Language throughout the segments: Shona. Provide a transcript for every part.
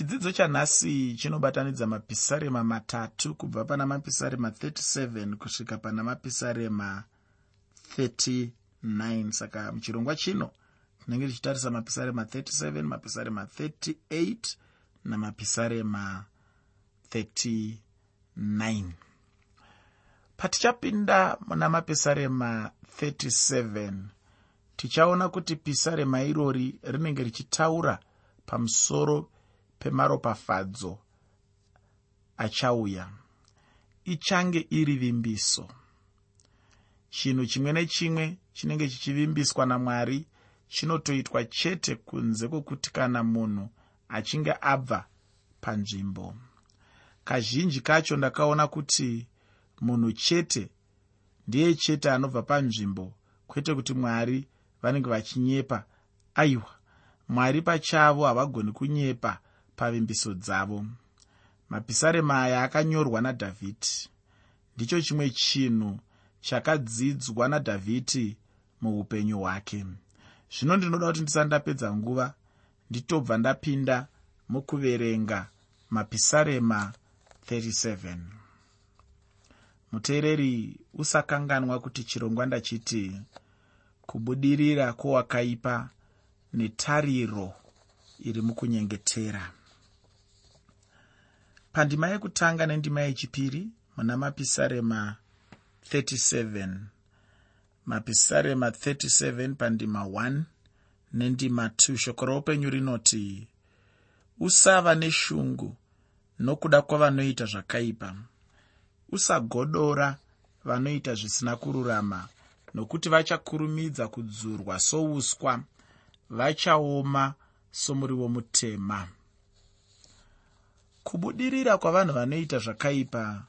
chidzidzo chanhasi chinobatanidza mapisarema matatu kubva pana mapisarema 37 kusvika pana mapisarema 39 saka muchirongwa chino tinenge tichitarisa mapisarema 37 mapisarema 38 namapisarema 39 patichapinda muna mapisarema 37 tichaona kuti pisarema irori rinenge richitaura pamusoro pemaropafadzo achauya. Ichange iri vimbiso. Chinhu chimwe nechimwe chinenge chichivimbiswa namwari chinotoitwa chete kunze kwokuti kana munhu achinge abva panzvimbo. Kazhinji kacho ndakaona kuti munhu chete ndiye chete anobva panzvimbo kwete kuti mwari vanenge vachinyepa. Aiwa mwari pachavo havagoni kunyepa pavimbiso dzavo. Mapisarema aya akanyorwa nadhavhidhi. Ndicho chimwe chinhu chakadzidzwa nadhavhidhi muupenyu hwake. Zvino ndinoda kuti ndisati ndapedza nguva nditobva ndapinda mukuverenga mapisarema 37 muteereri usakanganwa kuti chirongwa ndachiti kubudirira kwowakaipa netariro iri mukunyengetera pandima yekutanga nendima yechipiri muna mapisarema 37 mapisarema 37 pandima 1 nendima 2 shoko roupenyu rinoti usava neshungu nokuda kwavanoita zvakaipa. Usagodora vanoita zvisina kururama nokuti vachakurumidza kudzurwa souswa vachaoma somuriwo mutema kubudirira kwavanhu vanoita zvakaipa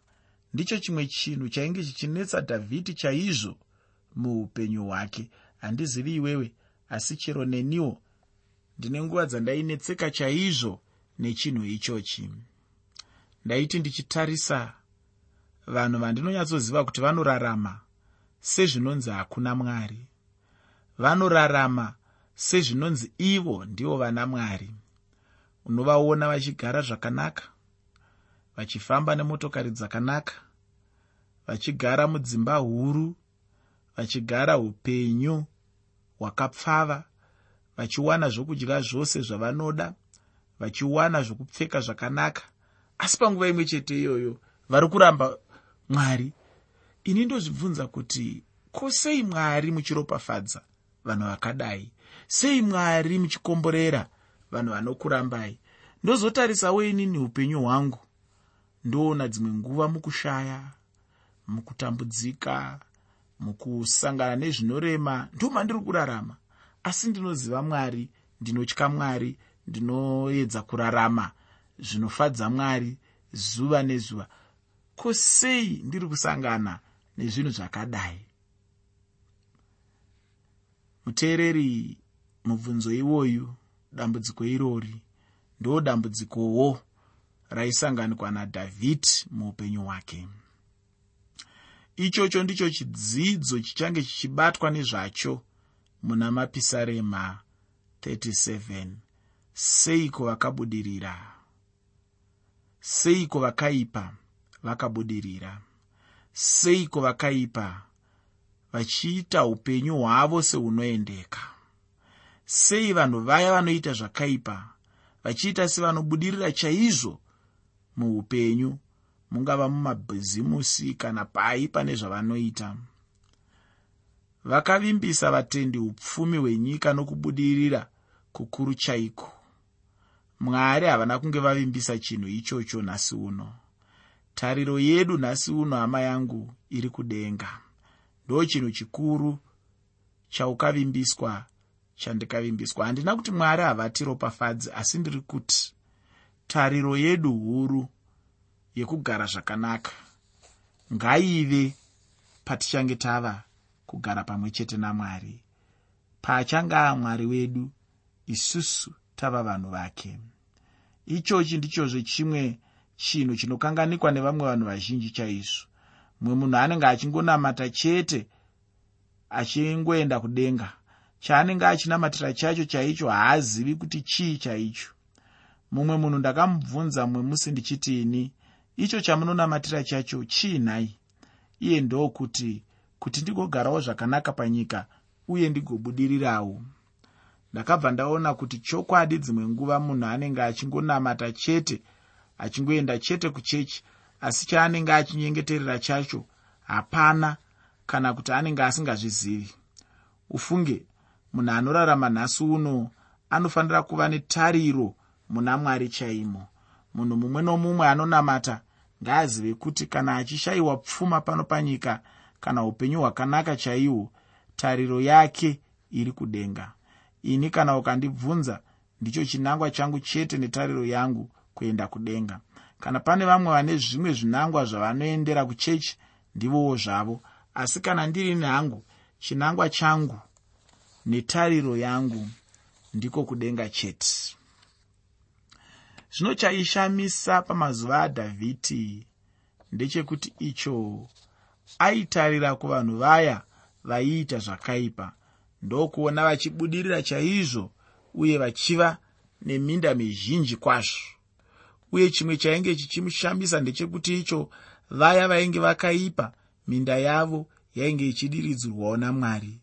ndicho chimwe chinhu chainge chichinetsa dhavhidhi chaizvo muupenyu hwake. Handizivi iwewe asi chero neniwo ndine nguva dzandainetseka chaizvo nechinhu ichochi. Ndaiti ndichitarisa vanhu vandinonyatsoziva kuti vanorarama sezvinonzi hakuna mwari. Vanorarama sezvinonzi ivo ndivo vana mwari unovaona vachigara zvakanaka vachifamba nemotokari dzakanaka vachigara mudzimba huru vachigara upenyu hwakapfava vachiwana zvokudya zvose zvavanoda vachiwana zvokupfeka zvakanaka. Asi panguva imwe chete iyoyo vari kuramba mwari ini ndozvibvunza kuti ko sei mwari muchiropafadza vanhu vakadai? Sei mwari muchikomborera vanhu vanokurambai. Ndozotarisawo inini upenyu hwangu. Ndoona dzimwe nguva mukushaya mukutambudzika mukusangana nezvinorema. Ndomandiri kurarama. Asi ndinoziva mwari ndinotya mwari ndinoedza kurarama. Zvinofadza mwari zuva nezuva. Ko sei ndiri kusangana nezvinhu zvakadai? Muteereri mubvunzo iwoyu dambudziko irori. Ndo dambudzikowo raisanganikwa nadhavhidhi muupenyu hwake. Ichocho ndicho chidzidzo chichange chichibatwa nezvacho muna mapisarema 37 seiko vakabudirira? Seiko vakaipa vakabudirira? Seiko vakaipa vachiita upenyu hwavo seunoendeka sei vanhu vaya vanoita zvakaipa vachiita sevanobudirira chaizvo muupenyu mungava mumabhizimusi kana pai pane zvavanoita. Vakavimbisa vatendi upfumi hwenyika nokubudirira kukuru chaiko? Mwari havana kunge vavimbisa chinhu ichocho nhasi uno. Tariro yedu nhasi uno hama yangu iri kudenga. Ndo chinhu chikuru chaukavimbiswa chandikavimbiswa. Handina kuti mwari havatiropafadzi asi ndiri kuti tariro yedu huru yekugara zvakanaka. Ngaive patichange tava kugara pamwe chete namwari. Paachange amwari wedu isusu tava vanhu vake. Ichochi ndichozve chimwe chinhu chinokanganikwa nevamwe vanhu vazhinji chaizvo. Mumwe munhu anenge achingonamata chete achingoenda kudenga chaanenge achinamatira chacho chaicho haazivi kuti chii chaicho. Mumwe munhu ndakamubvunza mumwe musi ndichitini icho chamunonamatira chacho chii nhai? Iye ndokuti kuti ndigogarawo zvakanaka panyika uye ndigobudirirawo. Ndakabva ndaona kuti chokwadi dzimwe nguva munhu anenge achingonamata chete achingoenda chete kuchechi asi chaanenge achinyengeterera chacho hapana kana kuti anenge asingazvizivi. Ufunge munhu anorarama nhasi uno anofanira kuva netariro muna mwari chaimo. Munhu mumwe nomumwe anonamata ngaazive kuti kana achishayiwa pfuma pano panyika kana upenyu hwakanaka chaihwo tariro yake iri kudenga. Ini kana ukandibvunza ndicho chinangwa changu chete netariro yangu kuenda kudenga. Kana pane vamwe vane zvimwe zvinangwa zvavanoendera kuchechi ndivowo zvavo. Asi kana ndiri nhangu chinangwa changu netariro yangu ndiko kudenga chete. Zvino chaishamisa pamazuva adhavhidi ndechekuti icho aitarira kuvanhu vaya vaiita zvakaipa ndokuona vachibudirira chaizvo uye vachiva neminda mizhinji kwazvo. Uye chimwe chainge chichimushamisa ndechekuti icho vaya vainge vakaipa minda yavo yainge ichidiridzirwawo namwari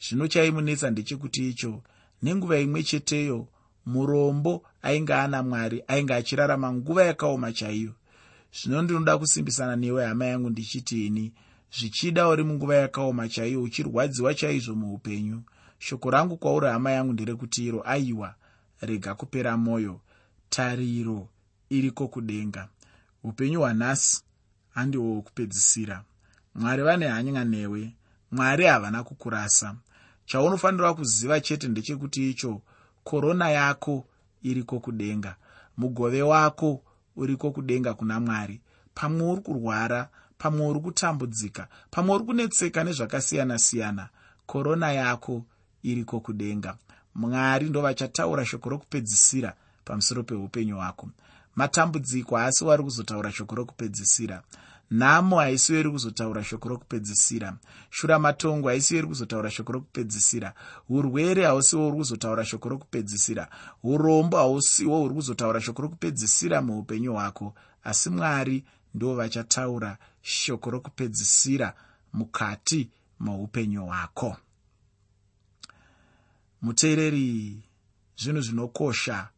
zvino chaimunetsa ndechekuti icho nenguva imwe cheteyo murombo ainge ana mwari ainge achirarama nguva yakaoma chaiyo. Zvino ndinoda kusimbisana newe hama yangu ndichiti ini zvichida uri munguva yakaoma chaiyo uchirwadziwa chaizvo muupenyu. Shoko rangu kwauri hama yangu nderekuti iro aiwa rega kupera mwoyo tariro iriko kudenga. Upenyu hwanhasi handihwo hwokupedzisira mwari vane hanya newe mwari havana kukurasa chaunofanira kuziva chete ndechekuti icho korona yako iriko kudenga. Mugove wako uriko kudenga kuna mwari. Pamwe uri kurwara pamwe uri kutambudzika pamwe uri kunetseka nezvakasiyana-siyana korona yako iriko kudenga. Mwari ndo vachataura shoko rokupedzisira pamusoro peupenyu hwako. Matambudziko haasi wari kuzotaura shoko rokupedzisira nhamo haisiwo iri kuzotaura shoko rokupedzisira. Shuramatongo haisiwo iri kuzotaura shoko rokupedzisira. Urwere hausiwo uri kuzotaura shoko rokupedzisira. Urombo hausiwo huri kuzotaura shoko rokupedzisira muupenyu hwako. Asi mwari ndo vachataura shoko rokupedzisira mukati muupenyu hwako. Muteereri zvinhu zvinokosha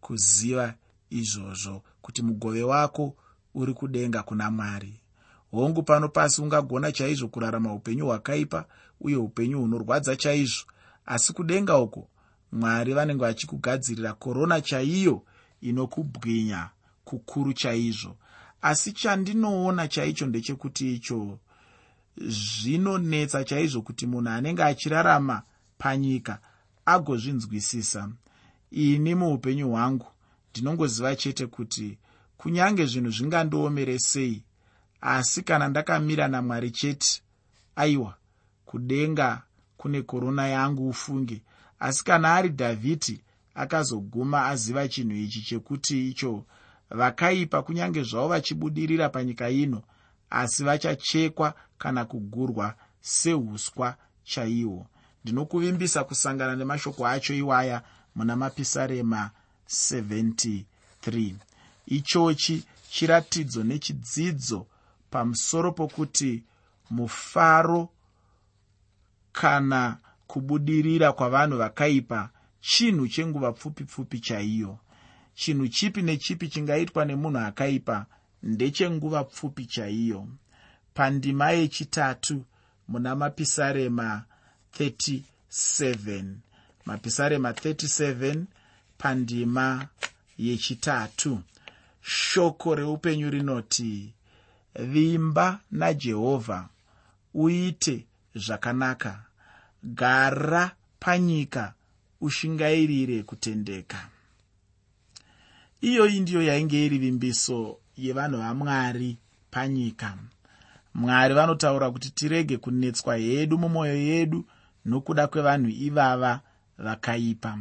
kuziva izvozvo kuti mugove wako uri kudenga kuna mwari. Hongu pano pasi ungagona chaizvo kurarama upenyu hwakaipa uye upenyu hunorwadza chaizvo. Asi kudenga uko mwari vanenge vachikugadzirira korona chaiyo inokubwinya kukuru chaizvo. Asi chandinoona chaicho ndechekuti icho zvinonetsa chaizvo kuti munhu anenge achirarama panyika agozvinzwisisa. Ini muupenyu hwangu ndinongoziva chete kuti kunyange zvinhu zvingandiomere sei. Asi kana ndakamira namwari chete aiwa kudenga kune korona yangu ufunge. Asi kana ari dhavhidhi akazoguma aziva chinhu ichi chekuti icho vakaipa kunyange zvavo vachibudirira panyika ino asi vachachekwa kana kugurwa seuswa chaihwo ndinokuvimbisa kusangana nemashoko acho iwaya muna mapisarema 73 ichochi chiratidzo nechidzidzo pamusoro pokuti mufaro kana kubudirira kwavanhu vakaipa chinhu chenguva pfupi pfupi chaiyo. Chinhu chipi nechipi chingaitwa nemunhu akaipa ndechenguva pfupi chaiyo. Pandima yechitatu muna mapisarema 37 mapisarema 37 pandima yechitatu shoko reupenyu rinoti vimba najehovha uite zvakanaka. Gara panyika ushingairire kutendeka. Iyoyi ndiyo yainge iri vimbiso yevanhu vamwari panyika. Mwari vanotaura kuti tirege kunetswa hedu mumwoyo yedu nokuda kwevanhu ivava vakaipa.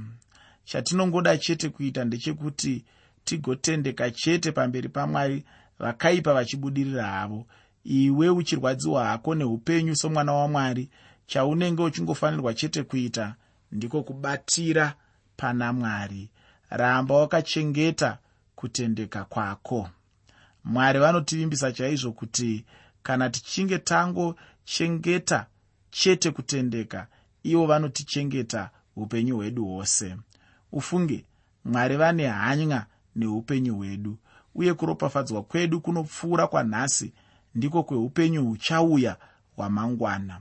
Chatinongoda chete kuita ndechekuti tigotendeka chete pamberi pamwari vakaipa vachibudirira havo. Iwe uchirwadziwa hako neupenyu somwana wamwari chaunenge uchingofanirwa chete kuita ndiko kubatira pana mwari. Ramba wakachengeta kutendeka kwako. Mwari vanotivimbisa chaizvo kuti kana tichinge tangochengeta chete kutendeka ivo vanotichengeta upenyu hwedu hwose. Ufunge mwari vane hanya neupenyu hwedu. Uye kuropafadzwa kwedu kunopfuura kwanhasi ndiko kweupenyu huchauya hwamangwana.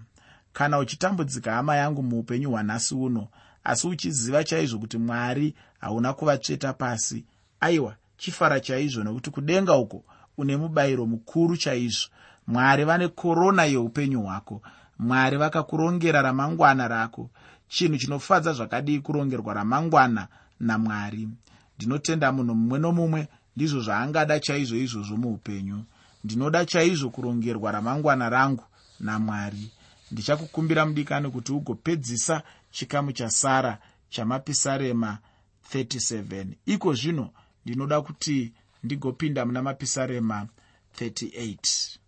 Kana uchitambudzika hama yangu muupenyu hwanhasi uno asi uchiziva chaizvo kuti mwari hauna kuvatsveta pasi aiwa chifara chaizvo nokuti kudenga uko une mubayiro mukuru chaizvo. Mwari vane korona yeupenyu hwako. Mwari vakakurongera ramangwana rako. Chinhu chinofadza zvakadii kurongerwa ramangwana namwari ndinotenda munhu mumwe nomumwe ndizvo zvaangada chaizvo izvozvo muupenyu. Ndinoda chaizvo kurongerwa ramangwana rangu namwari. Ndichakukumbira mudikani kuti ugopedzisa chikamu chasara chamapisarema 37 iko zvino ndinoda kuti ndigopinda muna mapisarema 38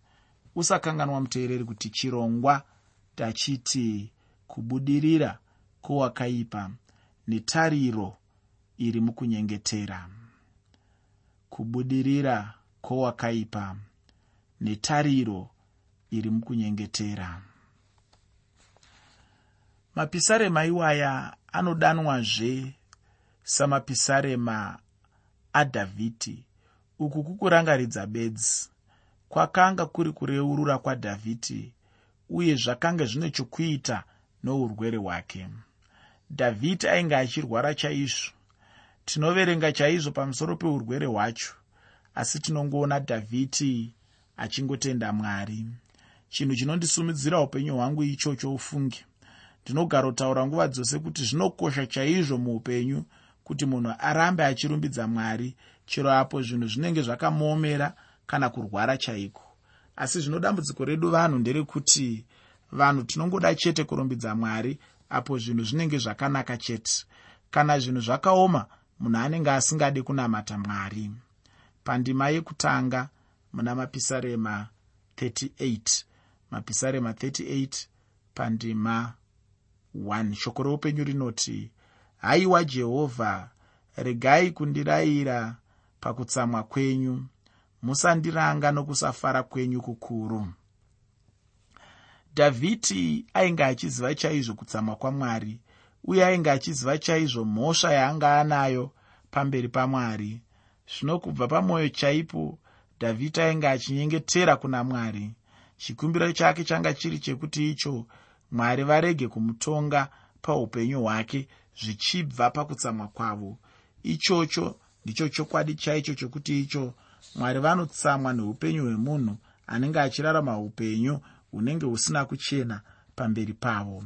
usakanganwa muteereri kuti chirongwa tachiti kubudirira kwowakaipa netariro iri mukunyengetera. Kubudirira kwowakaipa netariro iri mukunyengetera. Mapisarema iwaya anodanwazve samapisarema adhavhidhi uku kukurangaridza bedzi. Kwakanga kuri kureurura kwadhavhidhi uye zvakanga zvine chokuita nourwere hwake. Dhavhidhi ainge achirwara chaizvo tinoverenga chaizvo pamusoro peurwere hwacho asi tinongoona dhavhidhi achingotenda mwari. Chinhu chinondisumudzira upenyu hwangu ichocho ufunge. Ndinogarotaura nguva dzose kuti zvinokosha chaizvo muupenyu kuti munhu arambe achirumbidza mwari chero apo zvinhu zvinenge zvakamuomera kana kurwara chaiko. Asi zvino dambudziko redu vanhu nderekuti vanhu tinongoda chete kurumbidza mwari apo zvinhu zvinenge zvakanaka chete. Kana zvinhu zvakaoma munhu anenge asingadi kunamata mwari. Pandima yekutanga muna mapisarema 38 mapisarema 38 pandima 1 shoko roupenyu rinoti haiwa jehovha regai kundirayira pakutsamwa kwenyu. Musandiranga nokusafara kwenyu kukuru. Dhavhidhi ainge achiziva chaizvo kutsamwa kwamwari uye ainge achiziva chaizvo mhosva yaanga anayo pamberi pamwari. Zvino kubva pamwoyo chaipo dhavhidhi ainge achinyengetera kuna mwari. Chikumbiro chake changa chiri chekuti icho mwari varege kumutonga paupenyu hwake zvichibva pakutsamwa kwavo. Ichocho ndicho chokwadi chaicho chokuti icho mwari vanotsamwa neupenyu hwemunhu anenge achirarama upenyu hunenge husina kuchena pamberi pavo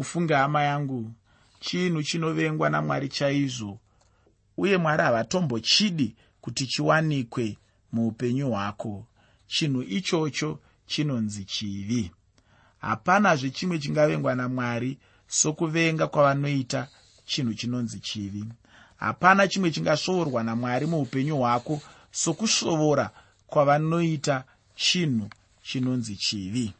ufunge hama yangu chinhu chinovengwa namwari chaizvo. Uye mwari havatombochidi kuti chiwanikwe muupenyu hwako. Chinhu ichocho chinonzi chivi. Hapanazve chimwe chingavengwa namwari sokuvenga kwavanoita chinhu chinonzi chivi. Hapana chimwe chingasvoorwa namwari muupenyu hwako sokusvovora kwavanoita chinhu chinonzi chivi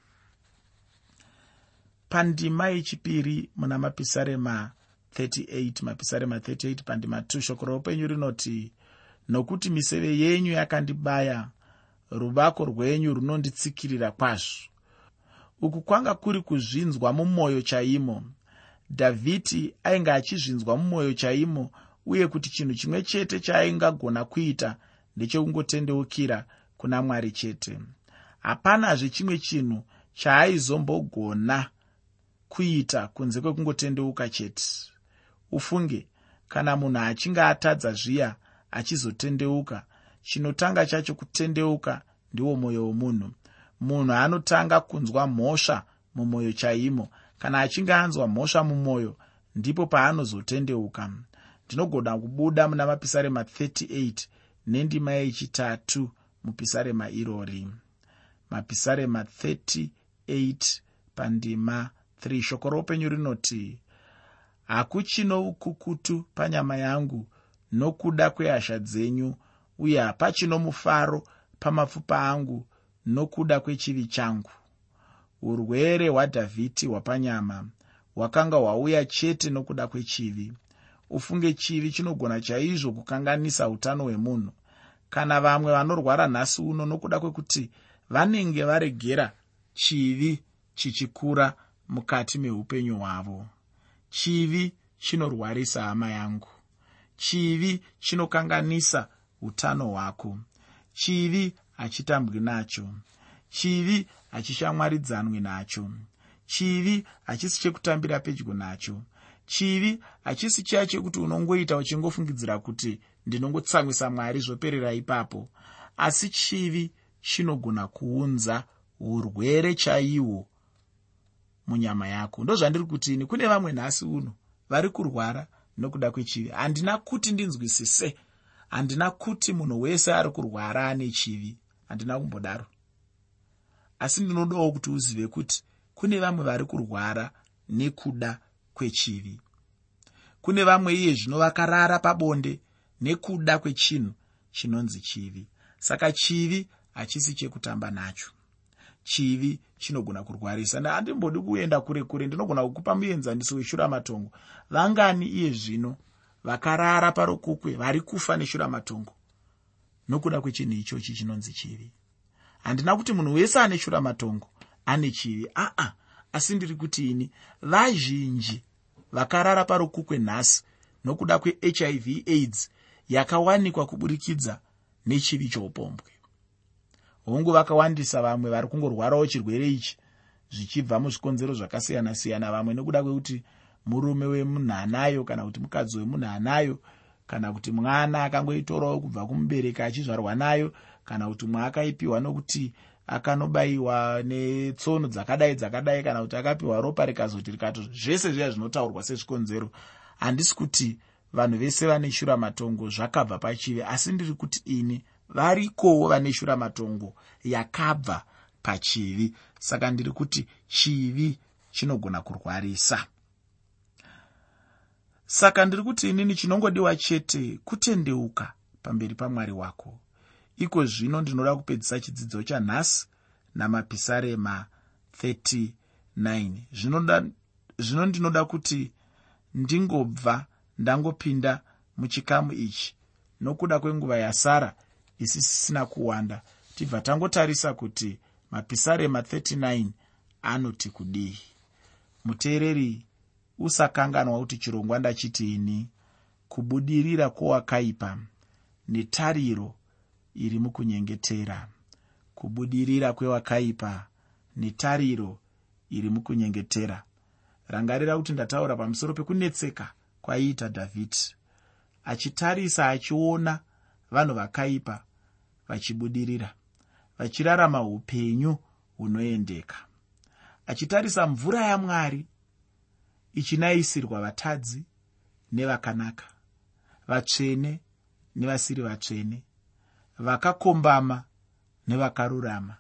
pandima yechipiri muna mapisarema 38 mapisarema 38 pandima 2 shoko roupenyu rinoti nokuti miseve yenyu yakandibaya ruvako rwenyu runonditsikirira kwazvo. Uku kwanga kuri kuzvinzwa mumwoyo chaimo. Dhavhidhi ainge achizvinzwa mumwoyo chaimo uye kuti chinhu chimwe chete chaaingagona kuita ndechekungotendeukira kuna mwari chete. Hapanazve chimwe chinhu chaaizombogona kuita kunze kwekungotendeuka chete. Ufunge kana munhu achinge atadza zviya achizotendeuka chinotanga chacho kutendeuka ndiwo mwoyo womunhu. Munhu anotanga kunzwa mhosva mumwoyo chaimo kana achinge anzwa mhosva mumwoyo ndipo paanozotendeuka. Ndinogona kubuda muna mapisarema 38 nendima yechitatu mupisarema irori. Mapisarema 38 pandima 3 shoko roupenyu rinoti hakuchino ukukutu panyama yangu nokuda kwehasha dzenyu uye hapachino mufaro pamapfupa angu nokuda kwechivi changu. Urwere hwadhavhidhi hwapanyama hwakanga hwauya chete nokuda kwechivi. Ufunge chivi chinogona chaizvo kukanganisa utano hwemunhu. Kana vamwe vanorwara nhasi uno nokuda kwekuti vanenge varegera chivi chichikura mukati meupenyu hwavo. Chivi chinorwarisa hama yangu. Chivi chinokanganisa utano hwako. Chivi hachitambwi nacho. Chivi hachishamwaridzanwi nacho. Chivi hachisi chekutambira pedyo nacho. Chivi hachisi chiya chekuti unongoita uchingofungidzira kuti ndinongotsamwisa mwari zvoperera ipapo. Asi chivi chinogona kuunza urwere chaihwo munyama yako. Ndozvandiri kutini? Kune vamwe nhasi uno vari kurwara nokuda kwechivi. Handina kuti ndinzwisise. Handina kuti munhu wese ari kurwara ane chivi. Handina kumbodaro. Asi ndinodawo kuti uzive kuti kune vamwe vari kurwara nekuda kwechivi. Kune vamwe iye zvino vakarara pabonde nekuda kwechinhu chinonzi chivi. Saka chivi hachisi chekutamba nacho chivi chinogona kurwarisa. Handimbodi kuenda kure kure ndinogona kukupa muenzaniso weshuramatongo vangani iye zvino vakarara parokukwe vari kufa neshuramatongo nokuda kwechinhu ichochi chinonzi chivi? Handina kuti munhu wese ane shuramatongo ane chivi. Aa asi ndiri kuti ini vazhinji vakarara parokukwe nhasi nokuda kwehiv aids yakawanikwa kuburikidza nechivi choupombwe hongu vakawandisa vamwe vari kungorwarawo chirwere ichi zvichibva muzvikonzero zvakasiyana-siyana. Vamwe nekuda kwekuti murume wemunhu anayo kana kuti mukadzi wemunhu anayo kana kuti mwana akangoitorawo kubva kumubereki achizvarwa nayo kana kuti mwe akaipiwa nokuti akanobayiwa netsono dzakadai dzakadai kana kuti akapiwa ropa rikazoti rikato zvese zviya zvinotaurwa sezvikonzero. Handisi kuti vanhu vese vane shuramatongo zvakabva pachivi asi ndiri kuti ini varikowo vane shuramatongo yakabva pachivi. Saka ndiri kuti chivi chinogona kurwarisa. Saka ndiri kuti inini chinongodiwa chete kutendeuka pamberi pamwari wako. Iko zvino ndinoda kupedzisa chidzidzo chanhasi namapisarema 39 zvino ndinoda kuti ndingobva ndangopinda muchikamu ichi nokuda kwenguva yasara isisisina kuwanda. Tibva tangotarisa kuti mapisarema 39 anoti kudii. Muteereri usakanganwa kuti chirongwa ndachitiini kubudirira kwowakaipa netariro iri mukunyengetera. Kubudirira kwewakaipa netariro iri mukunyengetera. Rangarira kuti ndataura pamusoro pekunetseka kwaiita dhavhidhi achitarisa achiona vanhu vakaipa vachibudirira vachirarama upenyu hunoendeka. Achitarisa mvura yamwari ichinayisirwa vatadzi nevakanaka vatsvene nevasiri vatsvene vakakombama nevakarurama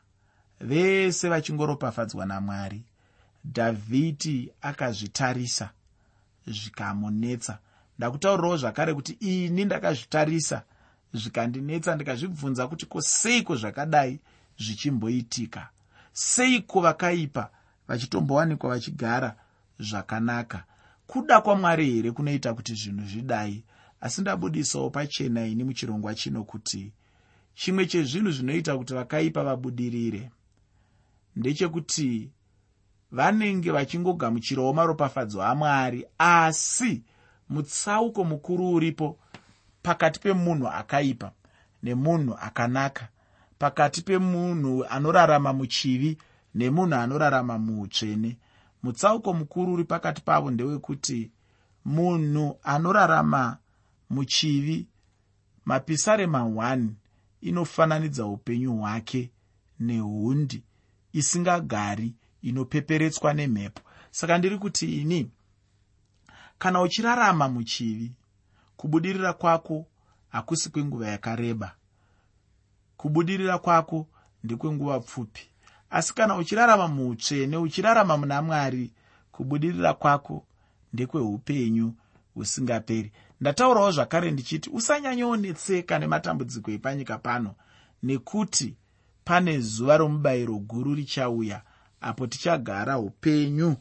vese vachingoropafadzwa namwari. Dhavhidhi akazvitarisa zvikamunetsa. Ndakutaurirawo zvakare kuti ini ndakazvitarisa zvikandinetsa ndikazvibvunza kuti ko seiko zvakadai zvichimboitika? Seiko vakaipa vachitombowanikwa vachigara zvakanaka? Kuda kwamwari here kunoita kuti zvinhu zvidai? Asi ndabudisawo pachena ini muchirongwa chino kuti chimwe chezvinhu zvinoita kuti vakaipa vabudirire. Ndechekuti vanenge vachingogamuchirawo maropafadzo amwari asi mutsauko mukuru uripo pakati pemunhu akaipa nemunhu akanaka pakati pemunhu anorarama muchivi nemunhu anorarama muutsvene mutsauko mukuru uri pakati pavo ndewekuti munhu anorarama muchivi mapisarema 1 inofananidza upenyu hwake nehundi isingagari inopeperetswa nemhepo. Saka ndiri kuti ini kana uchirarama muchivi kubudirira kwako hakusi kwenguva yakareba. Kubudirira kwako ndekwenguva pfupi. Asi kana uchirarama muutsvene uchirarama muna mwari kubudirira kwako ndekweupenyu husingaperi. Ndataurawo zvakare ndichiti usanyanyoonetseka nematambudziko epanyika pano nekuti pane zuva romubayiro guru richauya apo tichagara upenyu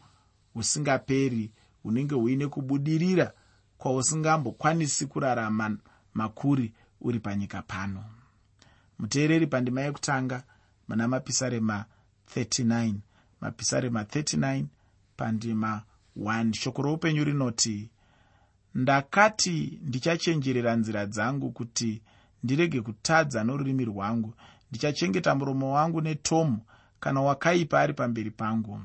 husingaperi hunenge huine kubudirira kwausingambokwanisi kurarama makuri uri panyika pano. Muteereri pandima yekutanga muna mapisarema 39 mapisarema 39 pandima 1 shoko roupenyu rinoti ndakati ndichachenjerera nzira dzangu kuti ndirege kutadza norurimi rwangu. Ndichachengeta muromo wangu netomu kana wakaipa ari pamberi pangu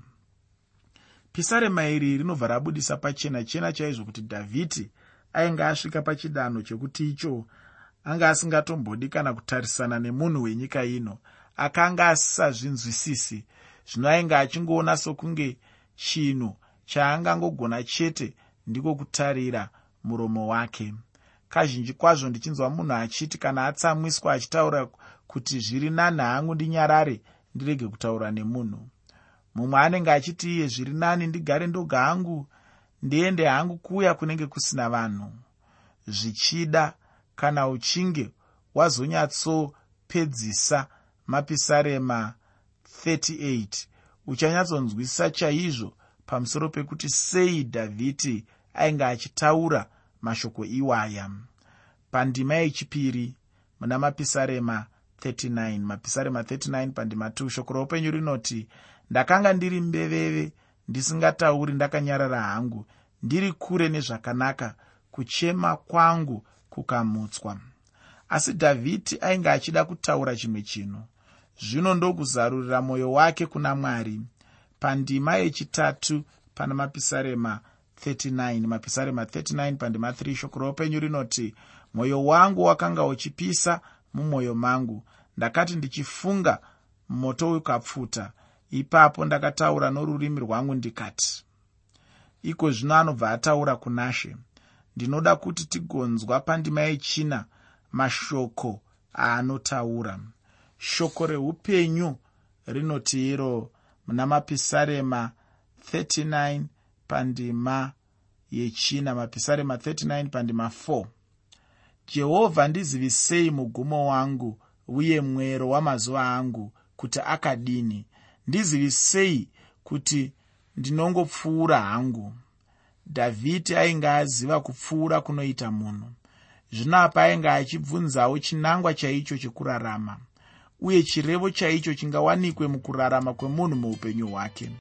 pisarema iri rinobva rabudisa pachena chena chaizvo kuti dhavhidhi ainge asvika pachidanho chekuti icho anga asingatombodi kana kutarisana nemunhu wenyika ino akanga asisazvinzwisisi zvino ainge achingoona sokunge chinhu chaangangogona chete ndiko kutarira muromo wake. Kazhinji kwazvo ndichinzwa munhu achiti kana atsamwiswa achitaura kuti zviri nani hangu ndinyarare ndirege kutaura nemunhu mumwe anenge achiti iye zviri nani ndigare ndoga hangu ndiende hangu kuuya kunenge kusina vanhu. Zvichida kana uchinge wazonyatsopedzisa mapisarema 38 uchanyatsonzwisisa chaizvo pamusoro pekuti sei dhavhidhi ainge achitaura mashoko iwaya. Pandima yechipiri muna mapisarema 39 mapisarema 39 pandima 2 shoko roupenyu rinoti ndakanga ndiri mbeveve ndisingatauri ndakanyarara hangu. Ndiri kure nezvakanaka kuchema kwangu kukamutswa. Asi dhavhidhi ainge achida kutaura chimwe chinhu. Zvino ndokuzarurira mwoyo wake kuna mwari pandima yechitatu pana mapisarema 39 mapisarema 39 pandima 3 shoko roupenyu rinoti mwoyo wangu wakanga uchipisa mumwoyo mangu. Ndakati ndichifunga moto ukapfuta ipapo ndakataura norurimi rwangu ndikati iko zvino anobva ataura kunashe ndinoda kuti tigonzwa pandima yechina mashoko aanotaura. Shoko reupenyu rinoti iro muna mapisarema 39 pandima yechina mapisarema 39 pandima 4 jehovha ndizivisei mugumo wangu uye mwero wamazuva angu kuti akadini ndizivisei kuti ndinongopfuura hangu? Dhavhidhi ainge aziva kupfuura kunoita munhu. Zvino apa ainge achibvunzawo chinangwa chaicho chekurarama uye chirevo chaicho chingawanikwe mukurarama kwemunhu muupenyu hwake